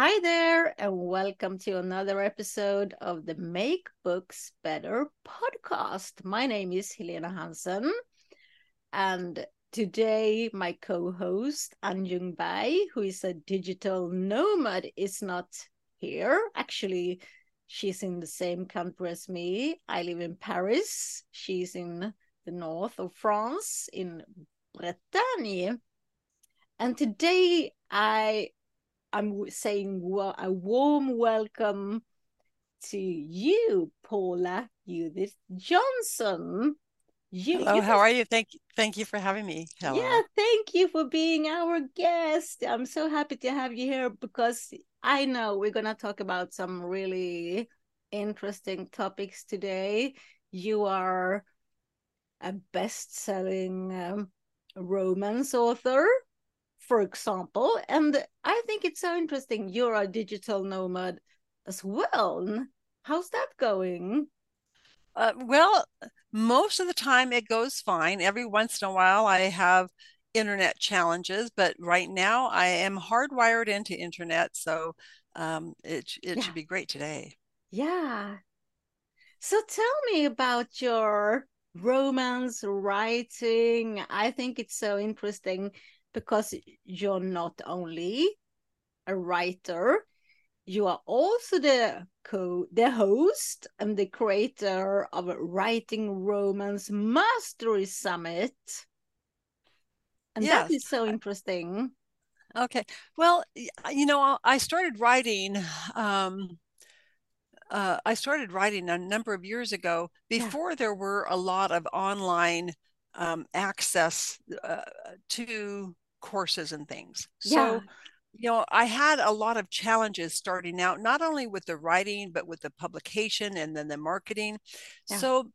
Hi there, and welcome to another episode of the Make Books Better podcast. My name is Helena Hansen, and today my co-host Anjung Bai, who is a digital nomad, is not here. Actually, she's in the same country as me. I live in Paris. She's in the north of France, in Bretagne. And today I I'm saying well, a warm welcome to you, Paula Judith Johnson. You, Hello, you how are you? Thank you, thank you for having me. Hello. Yeah, thank you for being our guest. I'm so happy to have you here because I know we're gonna talk about some really interesting topics today. You are a best-selling um, romance author for example. And I think it's so interesting. You're a digital nomad as well. How's that going? Uh, well, most of the time it goes fine. Every once in a while, I have internet challenges, but right now I am hardwired into internet, so um, it it yeah. should be great today. Yeah. So tell me about your romance writing. I think it's so interesting because you're not only a writer, you are also the co the host and the creator of writing romance mastery summit and yes. that is so interesting okay well you know i started writing um, uh, i started writing a number of years ago before yeah. there were a lot of online um, access uh, to courses and things. Yeah. So, you know, I had a lot of challenges starting out, not only with the writing, but with the publication and then the marketing. Yeah. So,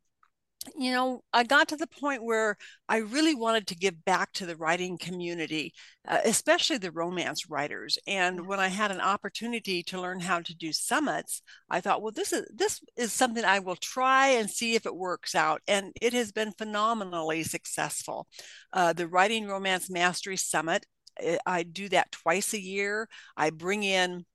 you know, I got to the point where I really wanted to give back to the writing community, uh, especially the romance writers. And when I had an opportunity to learn how to do summits, I thought, well, this is this is something I will try and see if it works out. And it has been phenomenally successful. Uh, the Writing Romance Mastery Summit, eh, I do that twice a year. I bring in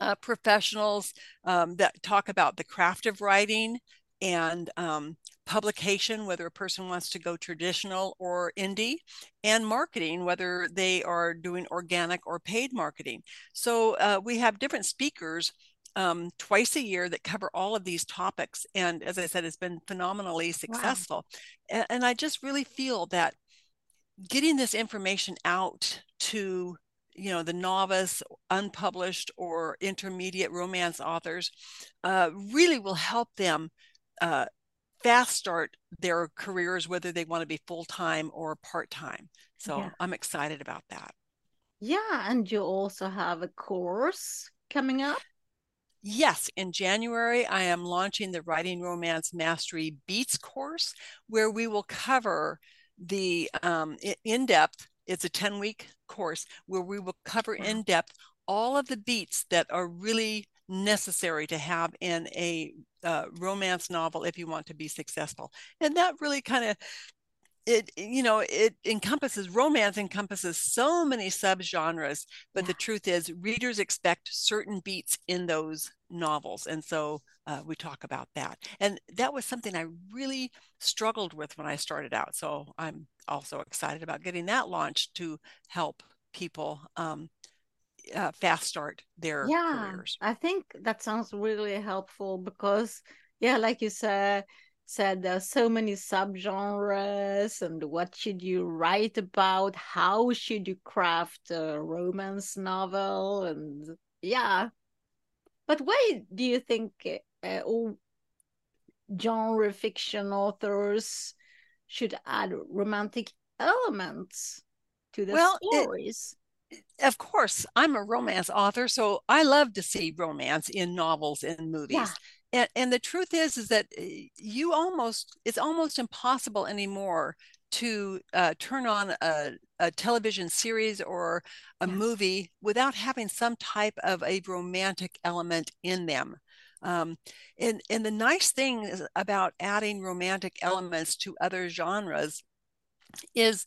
uh, professionals um, that talk about the craft of writing and um, publication, whether a person wants to go traditional or indie, and marketing, whether they are doing organic or paid marketing. So uh, we have different speakers um, twice a year that cover all of these topics. And as I said, it's been phenomenally successful. Wow. And, and I just really feel that getting this information out to you know the novice unpublished or intermediate romance authors uh, really will help them uh, fast start their careers, whether they want to be full time or part time. So yeah. I'm excited about that. Yeah. And you also have a course coming up. Yes, in January, I am launching the Writing Romance Mastery Beats course, where we will cover the um, in depth, it's a 10 week course where we will cover wow. in depth all of the beats that are really necessary to have in a uh, romance novel if you want to be successful. And that really kind of it you know it encompasses romance encompasses so many subgenres but yeah. the truth is readers expect certain beats in those novels and so uh, we talk about that and that was something i really struggled with when i started out so i'm also excited about getting that launched to help people um, uh, fast start their yeah, careers. I think that sounds really helpful because, yeah, like you said, said there are so many subgenres and what should you write about? How should you craft a romance novel? And yeah. But why do you think uh, all genre fiction authors should add romantic elements to the well, stories of course, I'm a romance author, so I love to see romance in novels and movies. Yeah. And, and the truth is, is that eh, you almost, it's almost impossible anymore to uh, turn on a, a, television series or a yeah. movie without having some type of a romantic element in them. Um, and, and the nice thing about adding romantic elements to other genres is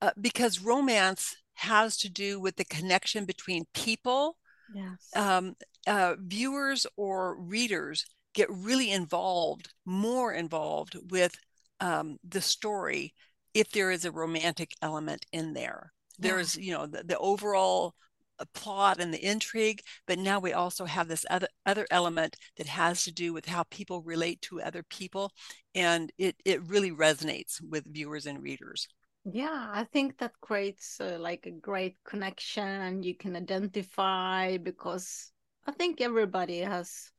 uh, because romance has to do with the connection between people yes. um, uh, viewers or readers get really involved, more involved with um, the story if there is a romantic element in there. Yeah. There's, you know, the, the overall uh, plot and the intrigue, but now we also have this other other element that has to do with how people relate to other people, and it it really resonates with viewers and readers. Yeah, I think that creates uh, like a great connection, and you can identify because I think everybody has,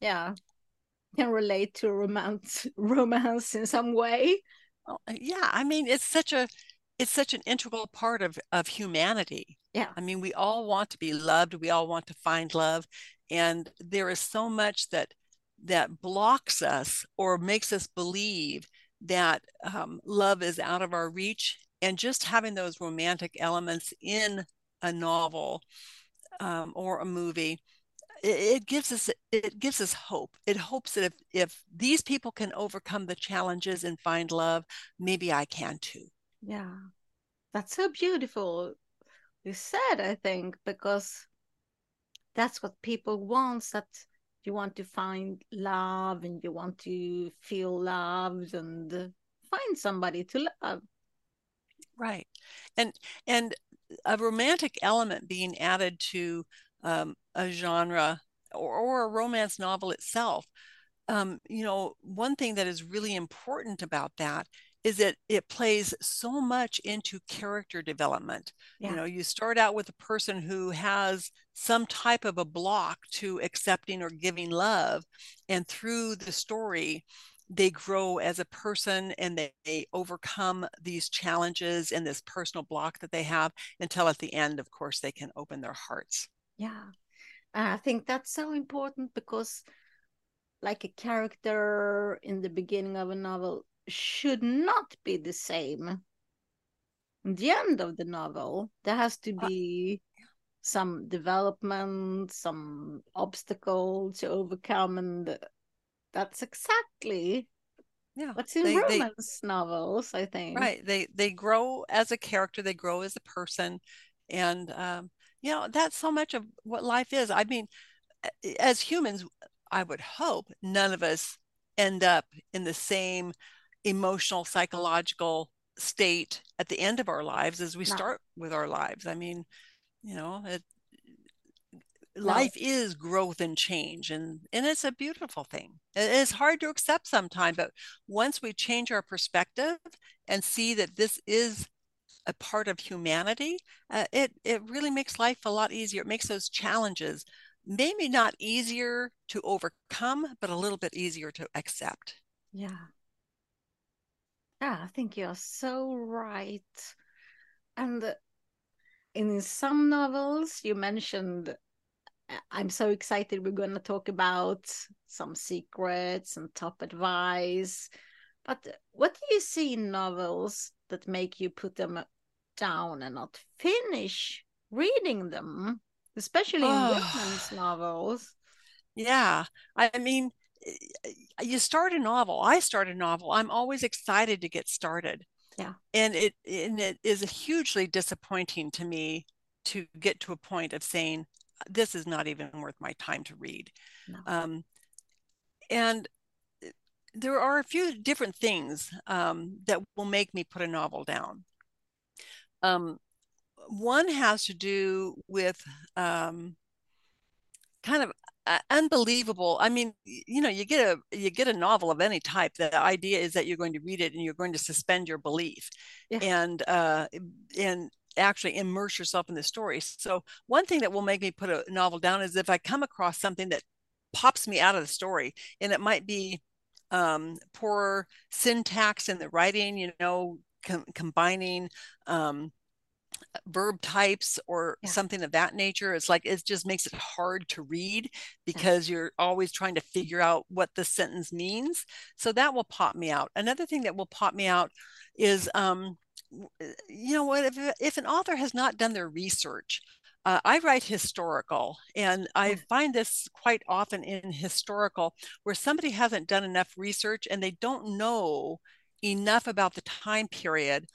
yeah, can relate to romance romance in some way. Uh, yeah, I mean, it's such a it's such an integral part of of humanity. Yeah. I mean, we all want to be loved, we all want to find love, and there is so much that that blocks us or makes us believe that um, love is out of our reach and just having those romantic elements in a novel um, or a movie it, it, gives us it gives us hope. It hopes that if if these people can overcome the challenges and find love maybe i can too. Yeah. That's so beautiful you said i think because that's what people want that you want to find love and you want to feel loved and find somebody to love. Right. And and a romantic element being added to um, a genre or, or, a romance novel itself um, you know one thing that is really important about that is that it plays so much into character development. Yeah. You know, you start out with a person who has some type of a block to accepting or giving love, and through the story, they grow as a person and they, they overcome these challenges and this personal block that they have until at the end, of course, they can open their hearts. Yeah. I think that's so important because, like a character in the beginning of a novel, should not be the same. the end of the novel, there has to be some development, some obstacle to overcome, and that's exactly yeah what's in they, romance they, novels. I think right. They they grow as a character, they grow as a person, and um, you know that's so much of what life is. I mean, as humans, I would hope none of us end up in the same emotional, psychological state at the end of our lives as we no. start with our lives. I mean, you know, it, no. life is growth and change and and it's a beautiful thing it's hard to accept sometimes but once we change our perspective and see that this is a part of humanity uh, it it really makes life a lot easier it makes those challenges maybe not easier to overcome but a little bit easier to accept yeah yeah, I think you're so right. And in some novels, you mentioned, I'm so excited we're going to talk about some secrets and top advice. But what do you see in novels that make you put them down and not finish reading them, especially in oh. women's novels? Yeah, I mean, you start a novel i start a novel i'm always excited to get started. Yeah. And it and it is hugely disappointing to me to get to a point of saying this is not even worth my time to read. No. um, and eh, there are a few different things um, that will make me put a novel down. Um, one has to do with um, kind of uh, unbelievable i mean you know you get a you get a novel of any type the idea is that you're going to read it and you're going to suspend your belief yeah. and uh and actually immerse yourself in the story so one thing that will make me put a novel down is if i come across something that pops me out of the story and it might be um poor syntax in the writing you know com- combining um verb types or yeah. something of that nature it's like it just makes it hard to read because yeah. you're always trying to figure out what the sentence means so that will pop me out another thing that will pop me out is um eh, you know what if, if an author has not done their research uh, I write historical, and I find this quite often in historical where somebody hasn't done enough research and they don't know enough about the time period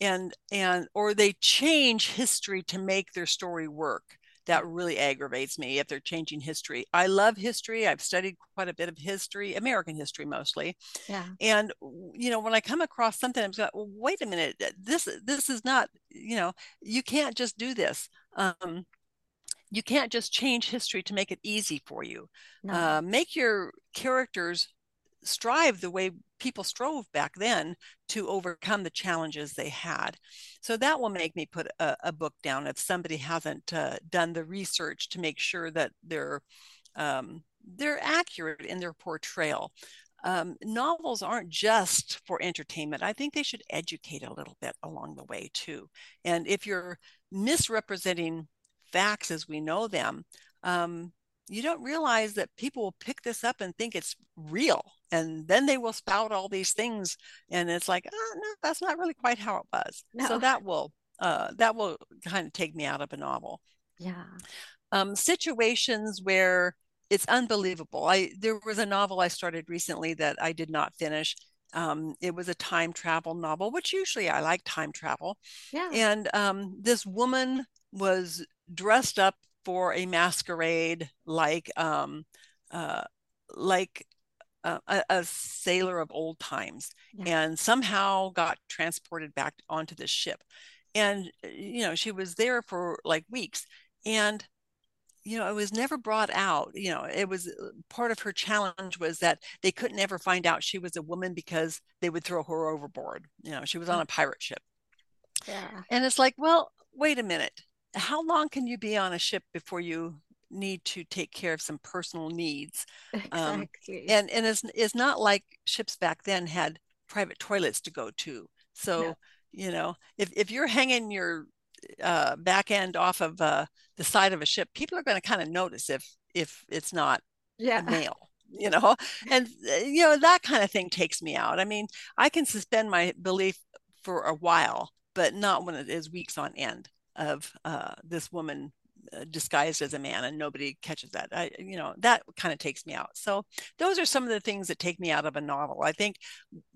and and or they change history to make their story work that really aggravates me if they're changing history. I love history. I've studied quite a bit of history, American history mostly. Yeah. And you know, when I come across something, I'm like, well, wait a minute, this this is not, you know, you can't just do this. Um, you can't just change history to make it easy for you. No. Uh, make your characters strive the way people strove back then to overcome the challenges they had. So that will make me put a, a book down if somebody hasn't uh, done the research to make sure that they're um, they're accurate in their portrayal. Um, novels aren't just for entertainment. I think they should educate a little bit along the way too. And if you're misrepresenting facts as we know them, um, you don't realize that people will pick this up and think it's real and then they will spout all these things and it's like oh no that's not really quite how it was. No. so that will uh, that will kind of take me out of a novel. Yeah. Um, situations where it's unbelievable. I there was a novel i started recently that i did not finish. Um, it was a time travel novel which usually i like time travel. Yeah. And um, this woman was dressed up for a masquerade like um, uh, like uh, a, a, sailor of old times yeah. and somehow got transported back onto the ship and uh, you know she was there for like weeks and you know it was never brought out you know it was uh, part of her challenge was that they couldn't ever find out she was a woman because they would throw her overboard you know she was on mm. a pirate ship yeah and it's like well wait a minute how long can you be on a ship before you need to take care of some personal needs um, exactly. Um, and and it's, it's not like ships back then had private toilets to go to so no. you know if, if you're hanging your uh, back end off of uh, the side of a ship people are going to kind of notice if if it's not yeah. a male you know and uh, you know that kind of thing takes me out i mean i can suspend my belief for a while but not when it is weeks on end of uh, this woman Uh, disguised as a man and nobody catches that I, you know that kind of takes me out. So those are some of the things that take me out of a novel. I think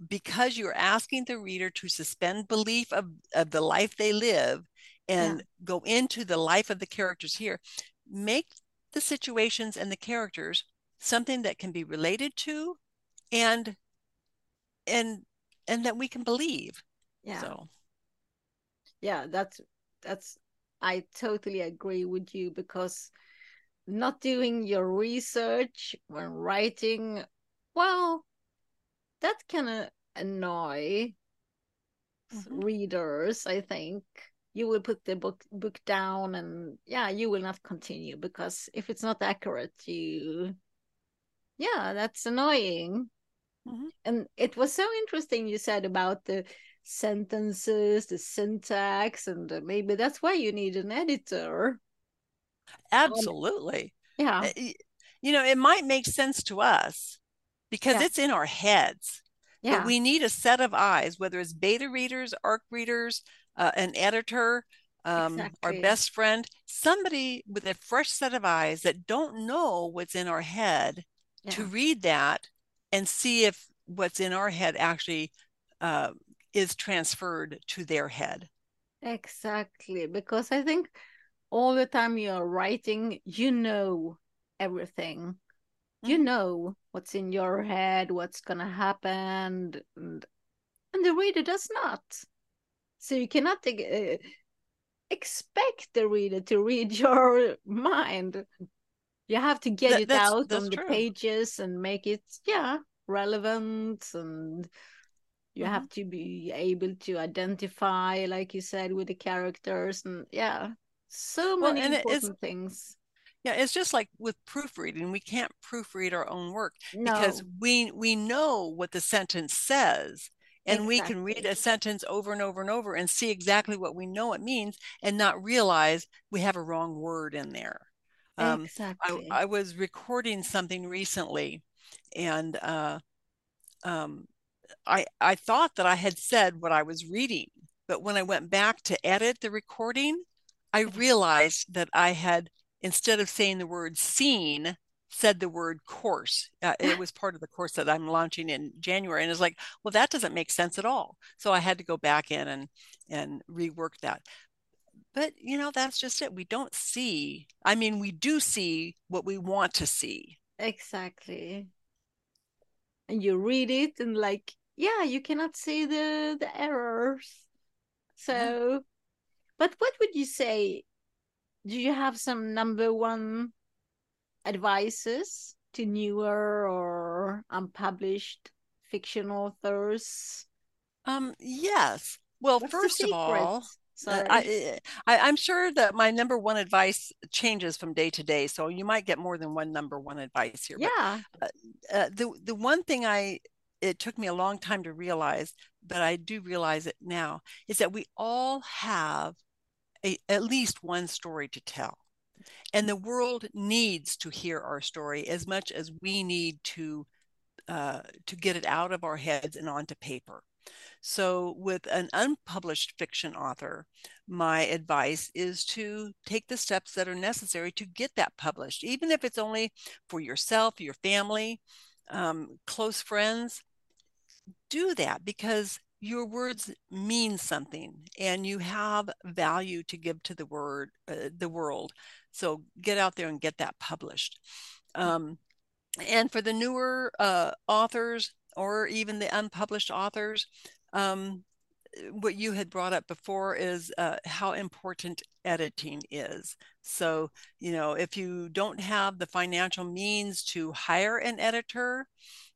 because you're asking the reader to suspend belief of, of the life they live and yeah. go into the life of the characters here make the situations and the characters something that can be related to and and and that we can believe. Yeah. So. Yeah that's that's I totally agree with you because not doing your research when writing, well, that can annoy mm-hmm. readers, I think. You will put the book book down and yeah, you will not continue because if it's not accurate, you yeah, that's annoying. Mm-hmm. And it was so interesting you said about the sentences, the syntax, and uh, maybe that's why you need an editor. Absolutely. Um, yeah. Eh, you know, it might make sense to us because yeah. it's in our heads. Yeah. But we need a set of eyes, whether it's beta readers, ARC readers, uh, an editor, um, exactly. our best friend, somebody with a fresh set of eyes that don't know what's in our head yeah. to read that and see if what's in our head actually uh, is transferred to their head. Exactly, because I think all the time you're writing, you know everything. Mm-hmm. You know what's in your head, what's going to happen, and, and the reader does not. So you cannot uh, expect the reader to read your mind. You have to get that, it out on the pages and make it, yeah, relevant and you mm-hmm. have to be able to identify like you said with the characters and yeah so many well, important things yeah it's just like with proofreading we can't proofread our own work no. because we we know what the sentence says and exactly. we can read a sentence over and over and over and see exactly what we know it means and not realize we have a wrong word in there um, exactly. I, I was recording something recently and uh, um, I, I thought that I had said what I was reading, but when I went back to edit the recording, I realized that I had, instead of saying the word seen, said the word course. Uh, it was part of the course that I'm launching in January. And it's like, well, that doesn't make sense at all. So I had to go back in and, and rework that. but you know that's just it we don't see i mean we do see what we want to see exactly and you read it and like yeah you cannot see the the errors. So yeah. but what would you say? Do you have some number one advices to newer or unpublished fiction authors? Um yes. Well What's first of all Sorry. I, I, am sure that my number one advice changes from day to day, so you might get more than one number one advice here. Yeah. But, uh, uh, the the one thing I it took me a long time to realize, but I do realize it now, is that we all have a, at least one story to tell, and the world needs to hear our story as much as we need to uh, to get it out of our heads and onto paper. So, with an unpublished fiction author, my advice is to take the steps that are necessary to get that published, even if it's only for yourself, your family, um, close friends. Do that because your words mean something and you have value to give to the word uh, the world so get out there and get that published um, and for the newer uh, authors or even the unpublished authors um, what you had brought up before is uh, how important editing is. So, you know, if you don't have the financial means to hire an editor,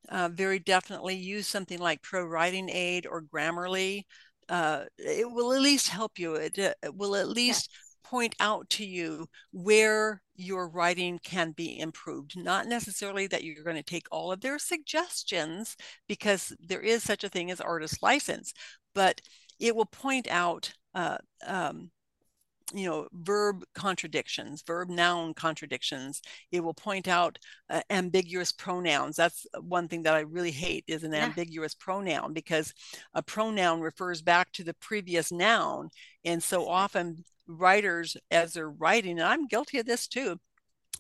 uh, very definitely use something like Pro Writing Aid or Grammarly. Uh, it will at least help you. It, uh, it will at least yes point out to you where your writing can be improved. Not necessarily that you're going to take all of their suggestions, because there is such a thing as artist license, but it will point out. Uh, um, you know verb contradictions verb noun contradictions it will point out uh, ambiguous pronouns that's one thing that i really hate is an yeah. ambiguous pronoun because a pronoun refers back to the previous noun and so often writers as they're writing, and I'm guilty of this too.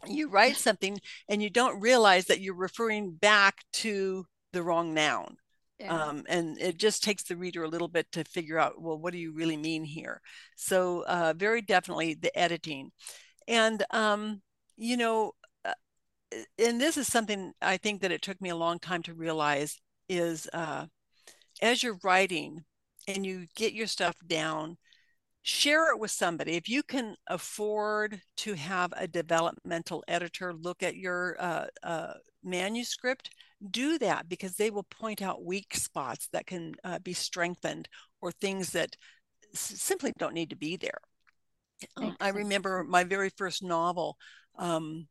You write something and you don't realize that you're referring back to the wrong noun. Yeah. Um, and it just takes the reader a little bit to figure out, well, what do you really mean here? So, uh, very definitely the editing. And, um, you know, uh, and this is something I think that it took me a long time to realize is uh, as you're writing and you get your stuff down, share it with somebody. If you can afford to have a developmental editor look at your uh, uh, manuscript, do that because they will point out weak spots that can uh, be strengthened or things that simply don't need to be there. Um, I remember my very first novel. Um,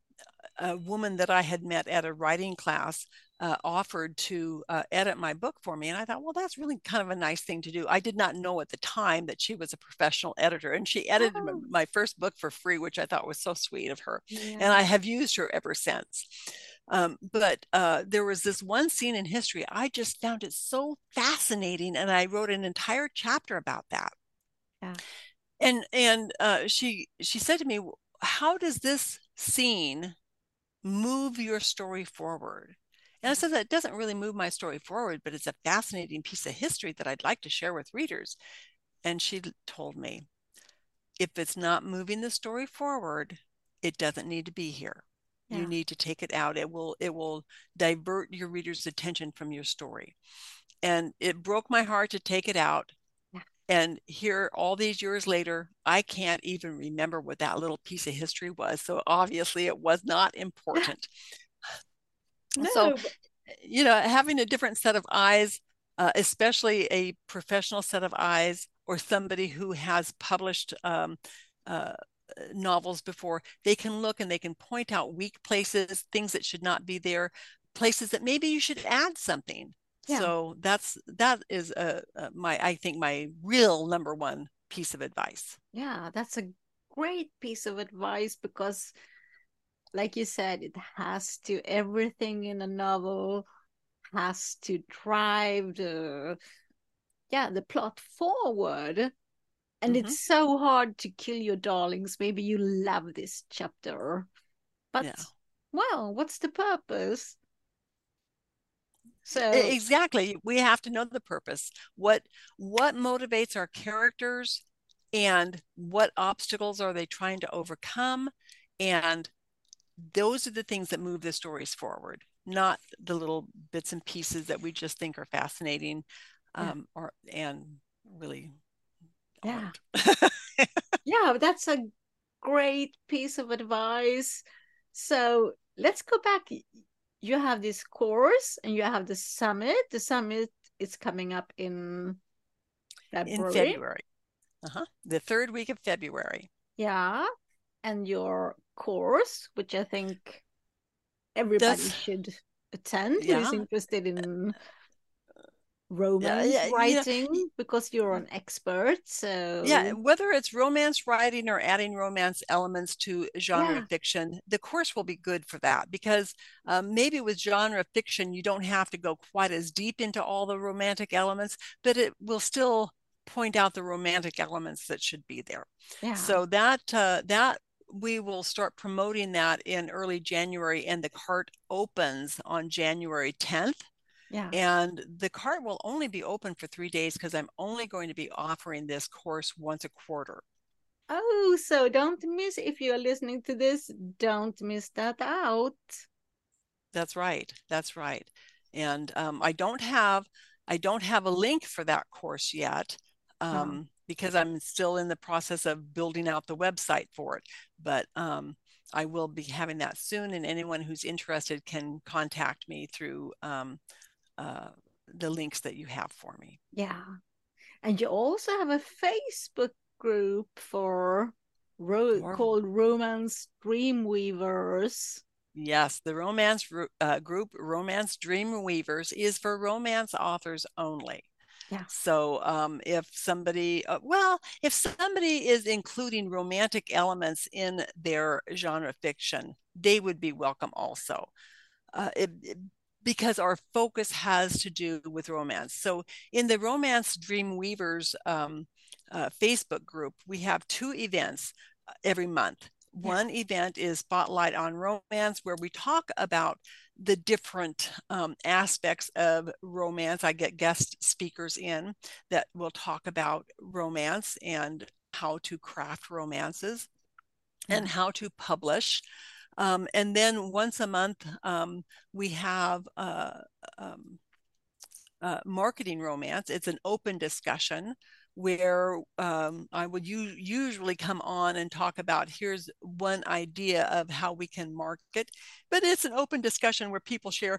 a woman that I had met at a writing class uh, offered to uh, edit my book for me. And I thought, well, that's really kind of a nice thing to do. I did not know at the time that she was a professional editor, and she edited oh. my, first book for free, which I thought was so sweet of her. Yeah. And I have used her ever since. Um, but uh, there was this one scene in history, I just found it so fascinating. And I wrote an entire chapter about that. Yeah. And and uh, she she said to me, "How does this scene move your story forward?" And I said that doesn't really move my story forward, but it's a fascinating piece of history that I'd like to share with readers. And she told me, if it's not moving the story forward, it doesn't need to be here. Yeah. You need to take it out. It will it will divert your reader's attention from your story. And it broke my heart to take it out. Yeah. And here, all these years later, I can't even remember what that little piece of history was. So obviously, it was not important. No. So, you know, having a different set of eyes, uh, especially a professional set of eyes or somebody who has published um, uh, novels before, they can look and they can point out weak places, things that should not be there, places that maybe you should add something. Yeah. So that's that is a, a my I think my real number one piece of advice. Yeah, that's a great piece of advice because like you said, it has to everything in a novel has to drive the yeah the plot forward. And mm-hmm. it's so hard to kill your darlings. Maybe you love this chapter. But yeah. well what's the purpose? So exactly. We have to know the purpose. What what motivates our characters and what obstacles are they trying to overcome? And those are the things that move the stories forward not the little bits and pieces that we just think are fascinating um, yeah. or and really yeah. yeah that's a great piece of advice. So let's go back. You have this course and you have the summit. The summit is coming up in february, in february. Uh-huh. the third week of february. Yeah and your course which i think everybody That's... should attend yeah. who's interested in romance yeah, yeah, writing because you're an expert so yeah whether it's romance writing or adding romance elements to genre fiction the course will be good for that because um, maybe with genre fiction you don't have to go quite as deep into all the romantic elements but it will still point out the romantic elements that should be there yeah. so that uh, that we will start promoting that in early January, and the cart opens on January 10th. Yeah. And the cart will only be open for three days because I'm only going to be offering this course once a quarter. Oh, so don't miss if you're listening to this, don't miss that out. That's right. That's right. And um, I don't have I don't have a link for that course yet. Um, oh because I'm still in the process of building out the website for it. But um, I will be having that soon, and anyone who's interested can contact me through um, uh, the links that you have for me. Yeah. And you also have a Facebook group for ro- called Romance Dreamweavers. Yes, the romance uh, group Romance Dreamweavers is for romance authors only. Yeah. So um, if somebody, uh, well, if somebody is including romantic elements in their genre fiction, they would be welcome also. Uh, it, it, because our focus has to do with romance. So in the Romance Dream Weavers um, uh, Facebook group, we have two events uh, every month. One event is Spotlight on Romance, where we talk about the different um, aspects of romance. I get guest speakers in that will talk about romance and how to craft romances and how to publish. Um, and then once a month, um, we have uh, um, uh, marketing romance. It's an open discussion where um, I would u- usually come on and talk about here's one idea of how we can market, but it's an open discussion where people share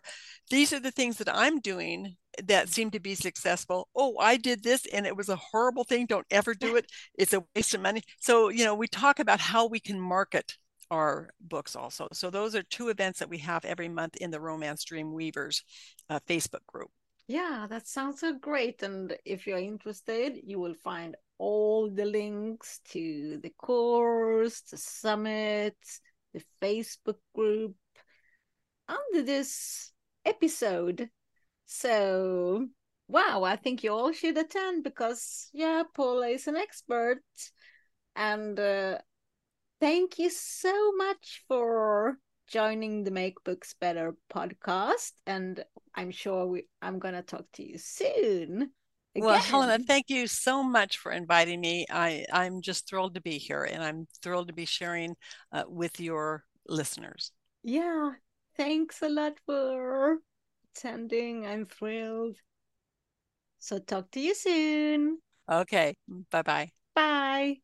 these are the things that I'm doing that seem to be successful. Oh, I did this and it was a horrible thing. Don't ever do it. It's a waste of money. So, you know, we talk about how we can market our books also. So, those are two events that we have every month in the Romance Dream Weavers uh, Facebook group. Yeah, that sounds so great. And if you're interested, you will find all the links to the course, the summit, the Facebook group under this episode. So, wow, I think you all should attend because, yeah, Paula is an expert. And uh, thank you so much for joining the Make Books Better podcast. And I'm sure we, I'm going to talk to you soon. Again. Well, Helena, thank you so much for inviting me. I, I'm just thrilled to be here and I'm thrilled to be sharing uh, with your listeners. Yeah, thanks a lot for attending. I'm thrilled. So, talk to you soon. Okay, bye-bye. Bye.